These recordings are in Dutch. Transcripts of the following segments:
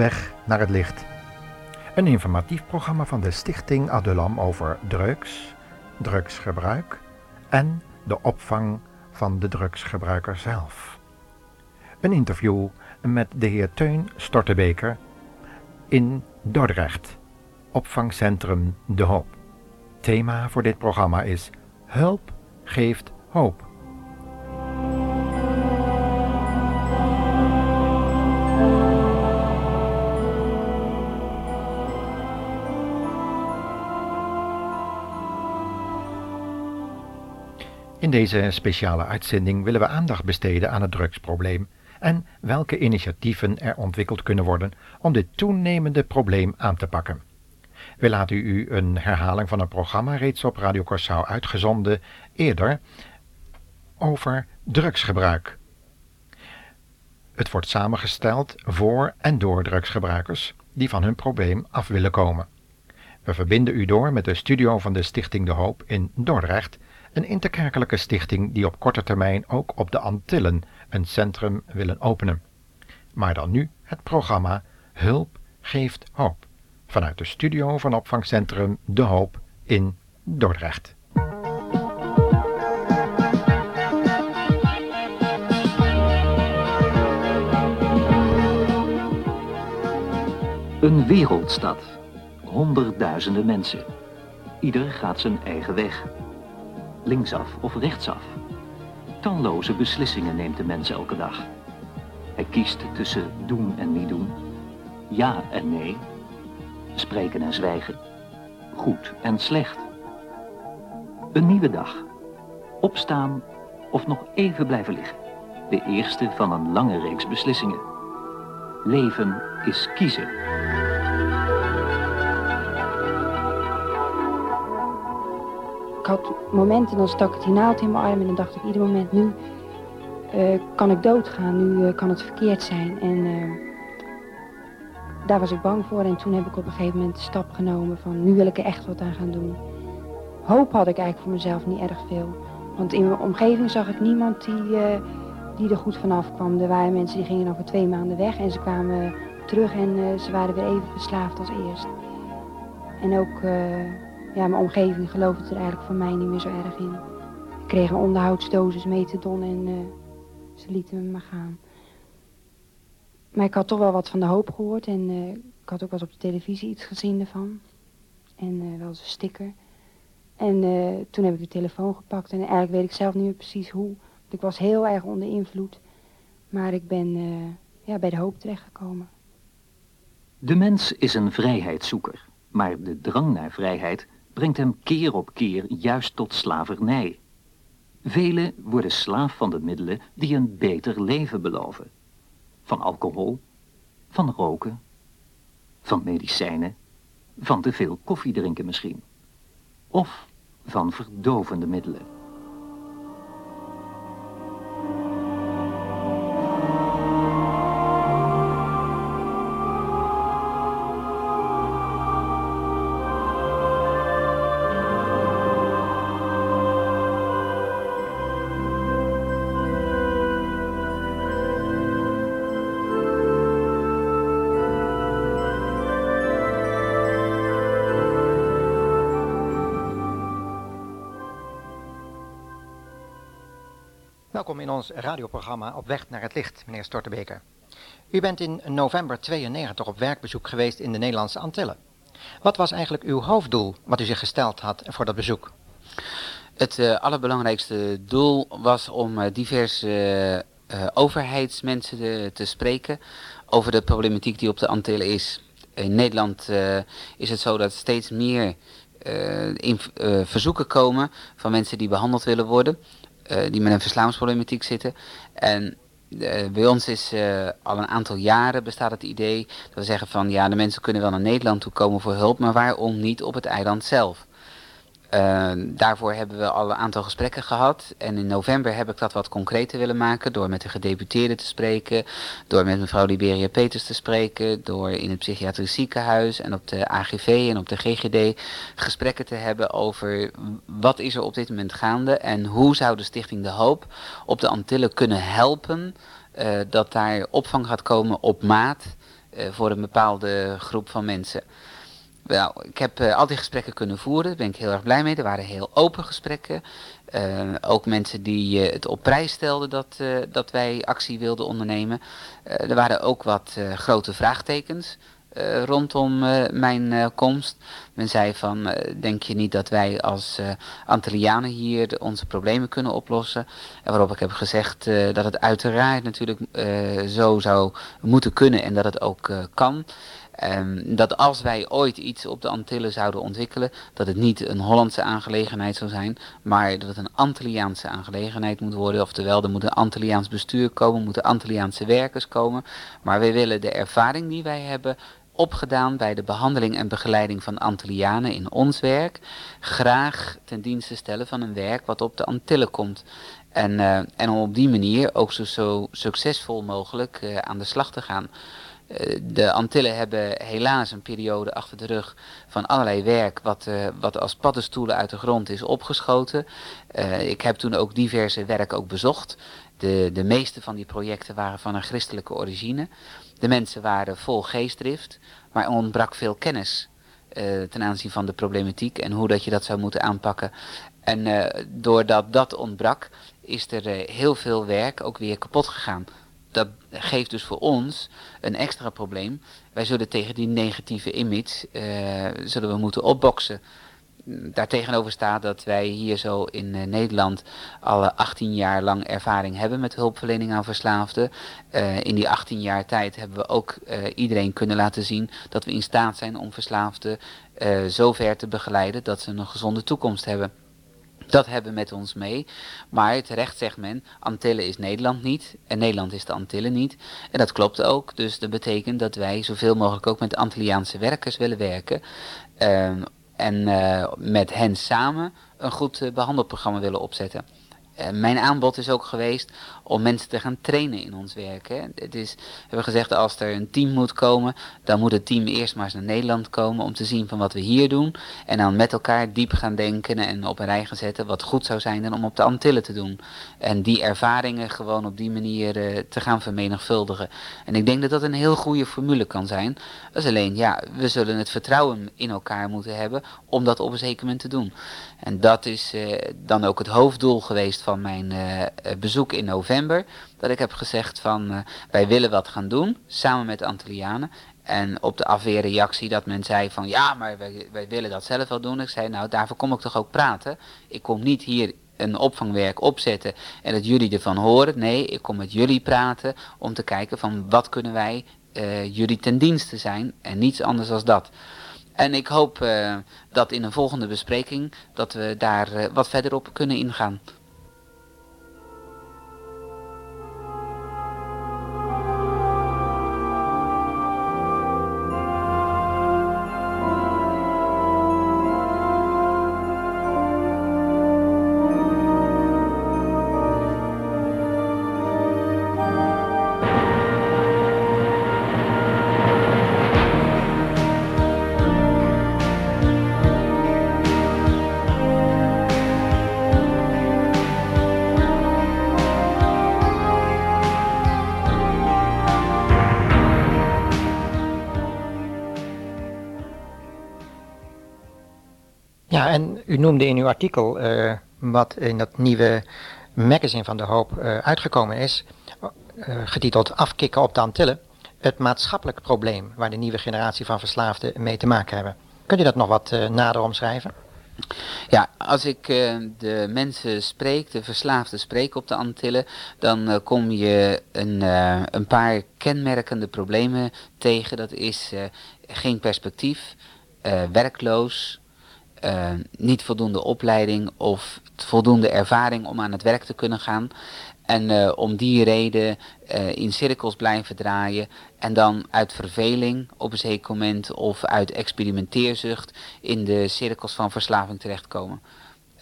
weg naar het licht. Een informatief programma van de Stichting Adulam over drugs, drugsgebruik en de opvang van de drugsgebruiker zelf. Een interview met de heer Teun Stortebeker in Dordrecht, opvangcentrum De Hoop. Thema voor dit programma is Hulp geeft hoop. In deze speciale uitzending willen we aandacht besteden aan het drugsprobleem en welke initiatieven er ontwikkeld kunnen worden om dit toenemende probleem aan te pakken. We laten u een herhaling van een programma reeds op Radio Corsau uitgezonden eerder over drugsgebruik. Het wordt samengesteld voor en door drugsgebruikers die van hun probleem af willen komen. We verbinden u door met de studio van de Stichting De Hoop in Dordrecht, een interkerkelijke stichting die op korte termijn ook op de Antillen een centrum willen openen. Maar dan nu het programma Hulp geeft hoop vanuit de studio van opvangcentrum De Hoop in Dordrecht. Een wereldstad. Honderdduizenden mensen. Ieder gaat zijn eigen weg. Linksaf of rechtsaf. Talloze beslissingen neemt de mens elke dag. Hij kiest tussen doen en niet doen. Ja en nee. Spreken en zwijgen. Goed en slecht. Een nieuwe dag. Opstaan of nog even blijven liggen. De eerste van een lange reeks beslissingen. Leven is kiezen. Had momenten, dan stak ik die naald in mijn arm en dan dacht ik ieder moment, nu uh, kan ik doodgaan, nu uh, kan het verkeerd zijn. En uh, daar was ik bang voor en toen heb ik op een gegeven moment de stap genomen van, nu wil ik er echt wat aan gaan doen. Hoop had ik eigenlijk voor mezelf niet erg veel. Want in mijn omgeving zag ik niemand die, die er goed vanaf kwam. Er waren mensen die gingen dan voor twee maanden weg en ze kwamen terug en ze waren weer even verslaafd als eerst. En ook ja, mijn omgeving geloofde er eigenlijk van mij niet meer zo erg in. Ik kreeg een onderhoudsdosis metadon en uh, ze lieten me maar gaan. Maar ik had toch wel wat van de hoop gehoord en uh, ik had ook eens op de televisie iets gezien ervan. En uh, wel eens een sticker. En toen heb ik de telefoon gepakt en eigenlijk weet ik zelf niet meer precies hoe. Ik was heel erg onder invloed. Maar ik ben ja, bij de hoop terechtgekomen. De mens is een vrijheidszoeker, maar de drang naar vrijheid brengt hem keer op keer juist tot slavernij. Velen worden slaaf van de middelen die een beter leven beloven. Van alcohol, van roken, van medicijnen, van te veel koffie drinken misschien. Of van verdovende middelen. Welkom in ons radioprogramma Op weg naar het licht, meneer Stortebeker. U bent in november 92 op werkbezoek geweest in de Nederlandse Antillen. Wat was eigenlijk uw hoofddoel wat u zich gesteld had voor dat bezoek? Het uh, allerbelangrijkste doel was om uh, diverse uh, overheidsmensen te, spreken over de problematiek die op de Antillen is. In Nederland is het zo dat steeds meer verzoeken komen van mensen die behandeld willen worden. Eh, die met een verslavingsproblematiek zitten. En uh, bij ons is uh, al een aantal jaren bestaat het idee dat we zeggen van ja, de mensen kunnen wel naar Nederland toe komen voor hulp, maar waarom niet op het eiland zelf? Uh, daarvoor hebben we al een aantal gesprekken gehad. En in november heb ik dat wat concreter willen maken. Door met de gedeputeerde te spreken. Door met mevrouw Liberia Peters te spreken. Door in het psychiatrisch ziekenhuis en op de AGV en op de GGD gesprekken te hebben over wat is er op dit moment gaande. En hoe zou de Stichting De Hoop op de Antillen kunnen helpen. Uh, dat daar opvang gaat komen op maat voor een bepaalde groep van mensen. Ik heb uh, al die gesprekken kunnen voeren, daar ben ik heel erg blij mee. Er waren heel open gesprekken. Uh, ook mensen die uh, het op prijs stelden dat, dat wij actie wilden ondernemen. er waren ook wat grote vraagtekens. rondom mijn komst. Men zei van, denk je niet dat wij als Antillianen hier onze problemen kunnen oplossen? En waarop ik heb gezegd dat het uiteraard natuurlijk zo zou moeten kunnen en dat het ook kan. Um, dat als wij ooit iets op de Antillen zouden ontwikkelen, dat het niet een Hollandse aangelegenheid zou zijn, maar dat het een Antilliaanse aangelegenheid moet worden. Oftewel, er moet een Antilliaans bestuur komen, moeten Antilliaanse werkers komen. Maar wij willen de ervaring die wij hebben opgedaan bij de behandeling en begeleiding van Antillianen in ons werk, graag ten dienste stellen van een werk wat op de Antillen komt. En, uh, en om op die manier ook zo, zo succesvol mogelijk uh, aan de slag te gaan. Eh, de Antillen hebben helaas een periode achter de rug van allerlei werk wat, uh, wat als paddenstoelen uit de grond is opgeschoten. Uh, ik heb toen ook diverse werk ook bezocht. De, de meeste van die projecten waren van een christelijke origine. De mensen waren vol geestdrift, maar ontbrak veel kennis ten aanzien van de problematiek en hoe dat je dat zou moeten aanpakken. En doordat dat ontbrak, is er heel veel werk ook weer kapot gegaan dat geeft dus voor ons een extra probleem. Wij zullen tegen die negatieve image uh, zullen we moeten opboksen. Daartegenover staat dat wij hier zo in uh, Nederland al 18 jaar lang ervaring hebben met hulpverlening aan verslaafden. Uh, in die 18 jaar tijd hebben we ook iedereen kunnen laten zien dat we in staat zijn om verslaafden zo ver te begeleiden dat ze een gezonde toekomst hebben. Dat hebben we met ons mee. Maar terecht zegt men, Antillen is Nederland niet en Nederland is de Antillen niet. En dat klopt ook. Dus dat betekent dat wij zoveel mogelijk ook met Antilliaanse werkers willen werken. Uh, en uh, met hen samen een goed uh, behandelprogramma willen opzetten. Uh, mijn aanbod is ook geweest om mensen te gaan trainen in ons werk. Hè. Het is, we hebben gezegd, als er een team moet komen, dan moet het team eerst maar eens naar Nederland komen om te zien van wat we hier doen. En dan met elkaar diep gaan denken en op een rij gaan zetten wat goed zou zijn dan om op de Antillen te doen. En die ervaringen gewoon op die manier uh, te gaan vermenigvuldigen. En ik denk dat dat een heel goede formule kan zijn. Dat is alleen, ja, we zullen het vertrouwen in elkaar moeten hebben om dat op een zeker moment te doen. En dat is uh, dan ook het hoofddoel geweest van mijn uh, bezoek in november dat ik heb gezegd van uh, wij willen wat gaan doen samen met de Antillianen. En op de afweerreactie dat men zei van ja, maar wij, willen dat zelf wel doen. Ik zei nou, daarvoor kom ik toch ook praten. Ik kom niet hier een opvangwerk opzetten en dat jullie ervan horen. Nee, ik kom met jullie praten om te kijken van wat kunnen wij uh, jullie ten dienste zijn en niets anders dan dat. En ik hoop dat in een volgende bespreking dat we daar wat verder op kunnen ingaan. U noemde in uw artikel, uh, wat in dat nieuwe magazine van de hoop uh, uitgekomen is, uh, getiteld Afkikken op de Antillen, het maatschappelijk probleem waar de nieuwe generatie van verslaafden mee te maken hebben. Kunt u dat nog wat nader omschrijven? Ja, als ik de mensen spreek, de verslaafden spreek op de Antillen, dan kom je een, een paar kenmerkende problemen tegen. Dat is geen perspectief, werkloos, uh, niet voldoende opleiding of voldoende ervaring om aan het werk te kunnen gaan. En uh, om die reden uh, in cirkels blijven draaien en dan uit verveling op een zeker moment of uit experimenteerzucht in de cirkels van verslaving terechtkomen.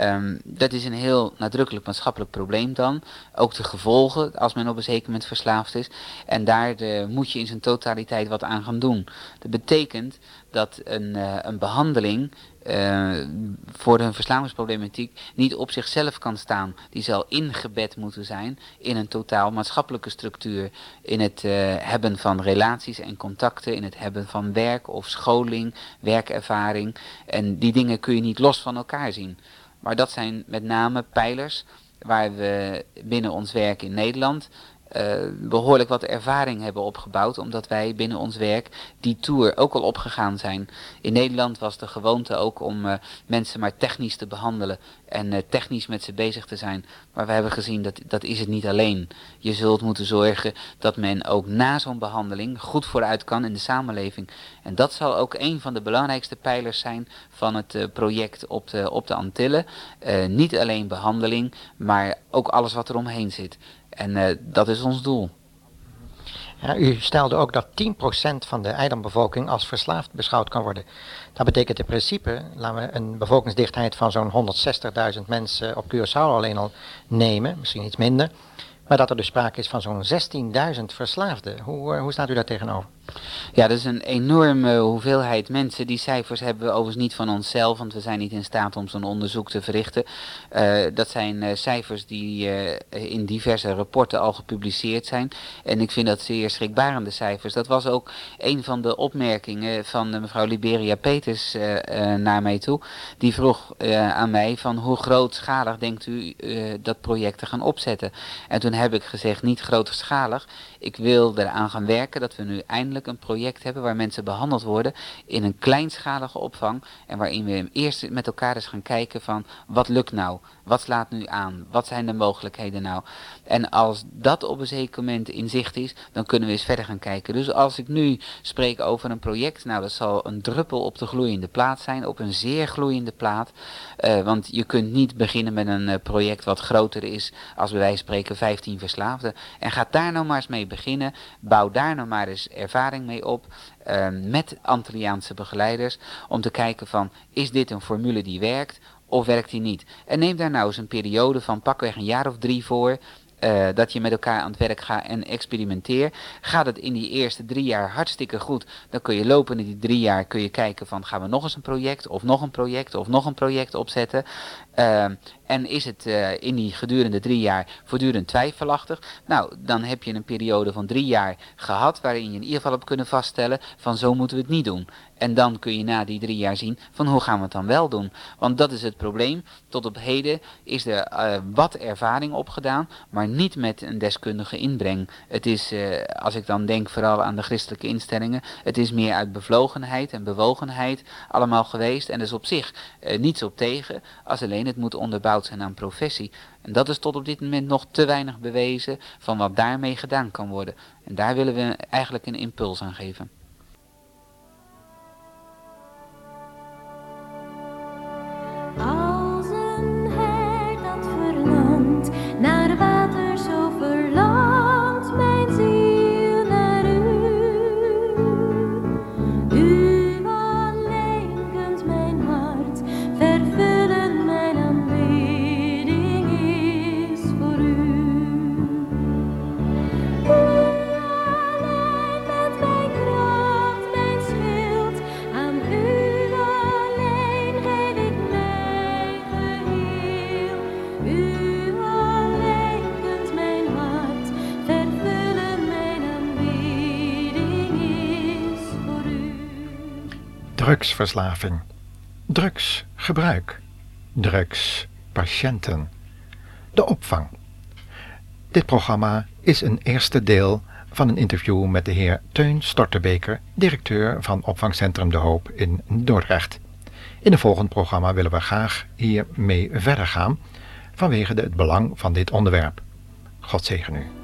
Um, dat is een heel nadrukkelijk maatschappelijk probleem dan. Ook de gevolgen als men op een zeker moment verslaafd is. En daar moet je in zijn totaliteit wat aan gaan doen. Dat betekent dat een, uh, een behandeling uh, voor hun verslavingsproblematiek niet op zichzelf kan staan. Die zal ingebed moeten zijn in een totaal maatschappelijke structuur. In het uh, hebben van relaties en contacten, in het hebben van werk of scholing, werkervaring. En die dingen kun je niet los van elkaar zien. Maar dat zijn met name pijlers waar we binnen ons werk in Nederland behoorlijk wat ervaring hebben opgebouwd, omdat wij binnen ons werk die tour ook al opgegaan zijn. In Nederland was de gewoonte ook om uh, mensen maar technisch te behandelen en uh, technisch met ze bezig te zijn. Maar we hebben gezien dat dat is het niet alleen. Je zult moeten zorgen dat men ook na zo'n behandeling goed vooruit kan in de samenleving. En dat zal ook een van de belangrijkste pijlers zijn van het project op de, op de Antillen. niet alleen behandeling, maar ook alles wat er omheen zit. En uh, dat is ons doel. U stelde ook dat 10% van de eilandbevolking als verslaafd beschouwd kan worden. Dat betekent in principe, laten we een bevolkingsdichtheid van zo'n 160.000 mensen op Curaçao alleen al nemen, misschien iets minder. Maar dat er dus sprake is van zo'n 16.000 verslaafden. Hoe, uh, hoe staat u daar tegenover? Ja, dat is een enorme hoeveelheid mensen. Die cijfers hebben we overigens niet van onszelf, want we zijn niet in staat om zo'n onderzoek te verrichten. Uh, dat zijn uh, cijfers die uh, in diverse rapporten al gepubliceerd zijn. En ik vind dat zeer schrikbarende cijfers. Dat was ook een van de opmerkingen van mevrouw Liberia Peters naar mij toe. Die vroeg aan mij van hoe grootschalig denkt u dat project te gaan opzetten. En toen heb ik gezegd niet grootschalig. Ik wil eraan gaan werken dat we nu eindelijk een project hebben waar mensen behandeld worden in een kleinschalige opvang. En waarin we eerst met elkaar eens gaan kijken van wat lukt nou? Wat slaat nu aan? Wat zijn de mogelijkheden nou? En als dat op een zeker moment in zicht is, dan kunnen we eens verder gaan kijken. Dus als ik nu spreek over een project, nou dat zal een druppel op de gloeiende plaat zijn, op een zeer gloeiende plaat. Uh, want je kunt niet beginnen met een uh, project wat groter is als bij wijze spreken 15 verslaafden. En ga daar nou maar eens mee beginnen. Bouw daar nou maar eens ervaring mee op. Uh, met Antilliaanse begeleiders. Om te kijken van, is dit een formule die werkt? Of werkt die niet? En neem daar nou eens een periode van pakweg een jaar of drie voor. Uh, dat je met elkaar aan het werk gaat en experimenteer. Gaat het in die eerste drie jaar hartstikke goed, dan kun je lopen in die drie jaar kun je kijken van gaan we nog eens een project of nog een project of nog een project opzetten. Uh, en is het uh, in die gedurende drie jaar voortdurend twijfelachtig? Nou, dan heb je een periode van drie jaar gehad waarin je in ieder geval hebt kunnen vaststellen van zo moeten we het niet doen. En dan kun je na die drie jaar zien van hoe gaan we het dan wel doen. Want dat is het probleem. Tot op heden is er uh, wat ervaring opgedaan, maar niet met een deskundige inbreng. Het is, uh, als ik dan denk vooral aan de christelijke instellingen, het is meer uit bevlogenheid en bewogenheid allemaal geweest. En dus op zich uh, niets op tegen, als alleen het moet onderbouwd zijn aan professie. En dat is tot op dit moment nog te weinig bewezen van wat daarmee gedaan kan worden. En daar willen we eigenlijk een impuls aan geven. Drugsverslaving, drugsgebruik, drugspatiënten, de opvang. Dit programma is een eerste deel van een interview met de heer Teun Stortebeker, directeur van opvangcentrum De Hoop in Dordrecht. In het volgende programma willen we graag hiermee verder gaan vanwege het belang van dit onderwerp. God zegen u.